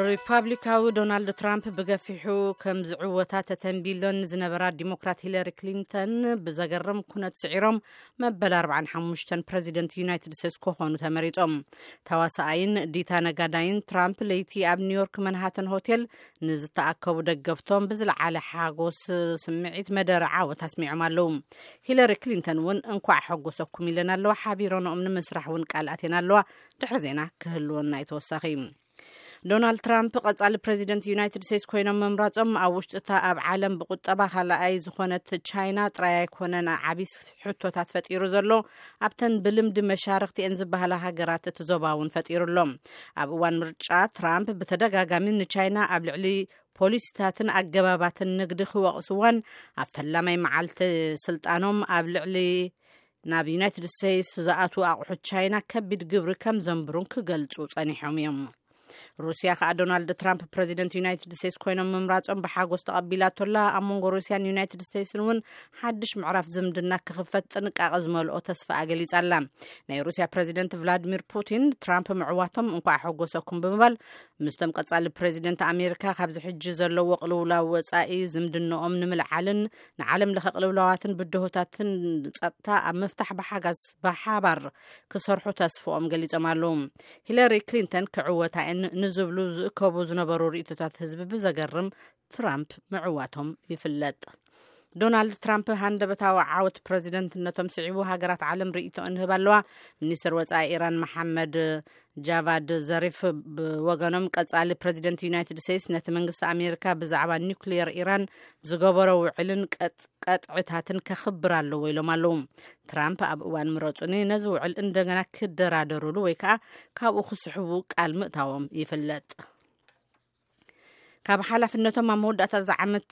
ሪፓብሊካዊ ዶናልድ ትራምፕ ብገፊሑ ከም ዝዕወታ ተተንቢለን ዝነበራ ዲሞክራት ሂለሪ ክሊንተን ብዘገርም ኩነት ስዒሮም መበል 45 ፕረዚደንት ዩናይትድ ስቴትስ ክኾኑ ተመሪጾም ተዋሳኣይን ዲታ ነጋዳይን ትራምፕ ለይቲ ኣብ ኒውዮርክ መንሃተን ሆቴል ንዝተኣከቡ ደገፍቶም ብዝለዓለ ሓጎስ ስምዒት መደረ ዓወት ኣስሚዖም ኣለዉ ሂለሪ ክሊንተን እውን እንኳዕ ሐጎሰኩም ኢለን ኣለዋ ሓቢረንኦም ንምስራሕ እውን ቃል ኣቴን ኣለዋ ድሕሪ ዜና ክህልወና እዩ ተወሳኺ ዶናልድ ትራምፕ ቀጻሊ ፕሬዚደንት ዩናይትድ ስቴትስ ኮይኖም ምምራጾም ኣብ ውሽጢ እታ ኣብ ዓለም ብቁጠባ ካልኣይ ዝኾነት ቻይና ጥራይ ኣይኮነን ዓብዪ ሕቶታት ፈጢሩ ዘሎ ኣብተን ብልምዲ መሻርኽቲኤን ዝበሃላ ሃገራት እቲ ዞባ እውን ፈጢሩ ኣሎ ኣብ እዋን ምርጫ ትራምፕ ብተደጋጋሚ ንቻይና ኣብ ልዕሊ ፖሊሲታትን ኣገባባትን ንግዲ ክወቕስዋን ኣብ ፈላማይ መዓልቲ ስልጣኖም ኣብ ልዕሊ ናብ ዩናይትድ ስቴትስ ዝኣትዉ ኣቑሑት ቻይና ከቢድ ግብሪ ከም ዘንብሩን ክገልጹ ጸኒሖም እዮም ሩስያ ከዓ ዶናልድ ትራምፕ ፕረዚደንት ዩናይትድ ስቴትስ ኮይኖም ምምራፆም ብሓጎስ ተቐቢላቶላ ኣብ መንጎ ሩስያን ዩናይትድ ስቴትስን እውን ሓድሽ ምዕራፍ ዝምድና ክኽፈት ጥንቃቐ ዝመልኦ ተስፋ ኣገሊጻ ኣላ ናይ ሩስያ ፕረዚደንት ቭላድሚር ፑቲን ትራምፕ ምዕዋቶም እንኳዕ ሓጎሰኩም ብምባል ምስቶም ቀጻሊ ፕረዚደንት ኣሜሪካ ካብዚ ሕጂ ዘለዎ ቅልውላው ወፃኢ ዝምድንኦም ንምልዓልን ንዓለም ለኸ ቅልውላዋትን ብድሆታትን ፀጥታ ኣብ ምፍታሕ ብሓጋዝ ብሓባር ክሰርሑ ተስፍኦም ገሊፆም ኣለዉ ሂለሪ ክሊንተን ክዕወታ እየን ንዝብሉ ዝእከቡ ዝነበሩ ርእቶታት ህዝቢ ብዘገርም ትራምፕ ምዕዋቶም ይፍለጥ ዶናልድ ትራምፕ ሃንደበታዊ ዓወት ፕረዚደንትነቶም ስዒቡ ሃገራት ዓለም ርእይቶኦን ንህብ ኣለዋ ሚኒስትር ወፃኢ ኢራን መሓመድ ጃቫድ ዘሪፍ ብወገኖም ቀፃሊ ፕረዚደንት ዩናይትድ ስቴትስ ነቲ መንግስቲ ኣሜሪካ ብዛዕባ ኒውክሊየር ኢራን ዝገበሮ ውዕልን ቐጥዕታትን ከኽብር ኣለዎ ኢሎም ኣለዉ። ትራምፕ ኣብ እዋን ምረጹኒ ነዚ ውዕል እንደገና ክደራደሩሉ ወይ ከዓ ካብኡ ክስሕቡ ቃል ምእታዎም ይፍለጥ። ካብ ሓላፍነቶም ኣብ መወዳእታ እዚ ዓመት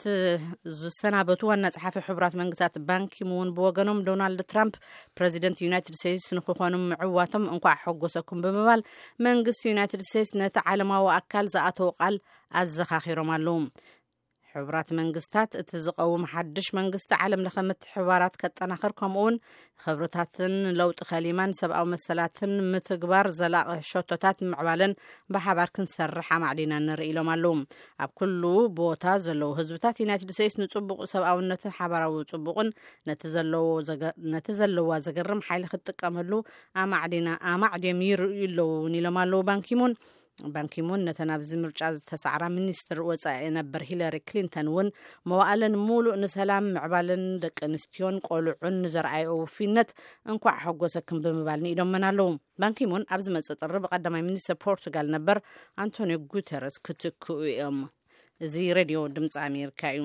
ዝሰናበቱ ዋና ጸሓፊ ሕቡራት መንግስታት ባንኪሙን ብወገኖም ዶናልድ ትራምፕ ፕረዚደንት ዩናይትድ ስቴትስ ንክኾኑ ምዕዋቶም እንኳዕ ሐጎሰኩም ብምባል መንግስቲ ዩናይትድ ስቴትስ ነቲ ዓለማዊ ኣካል ዝኣተዎ ቃል ኣዘኻኺሮም ኣለዉ። ሕቡራት መንግስታት እቲ ዝቐውም ሓድሽ መንግስቲ ዓለም ለኸ ምትሕባራት ከጠናኸር ከምኡውን ክብርታትን ለውጢ ከሊማን ሰብኣዊ መሰላትን ምትግባር ዘላቒ ሸቶታት ምዕባለን ብሓባር ክንሰርሕ ኣማዕዲና ንርኢ ኢሎም ኣለዉ ኣብ ኩሉ ቦታ ዘለዉ ህዝብታት ዩናይትድ ስቴትስ ንፅቡቕ ሰብኣውነት ሓባራዊ ፅቡቕን ነቲ ዘለዋ ዘገርም ሓይሊ ክትጥቀመሉ ኣማዕዲና ኣማዕድዮም ይርእዩ ኣለዉ እውን ኢሎም ኣለዉ ባንኪሙን ባንኪሙን ነተን ኣብዚ ምርጫ ዝተሳዕራ ሚኒስትር ወፃኢ ነበር ሂለሪ ክሊንተን እውን መዋእለን ሙሉእ ንሰላም ምዕባለን ደቂ ኣንስትዮን ቆልዑን ንዘርኣዮ ውፍይነት እንኳዕ ሓጎሰክም ብምባል ንኢዶመን ኣለዉ ባንኪሙን ኣብ ዝመፅእ ጥሪ ብቀዳማይ ሚኒስትር ፖርቱጋል ነበር ኣንቶኒዮ ጉተረስ ክትክኡ እዮም እዚ ሬድዮ ድምፂ ኣሜሪካ እዩ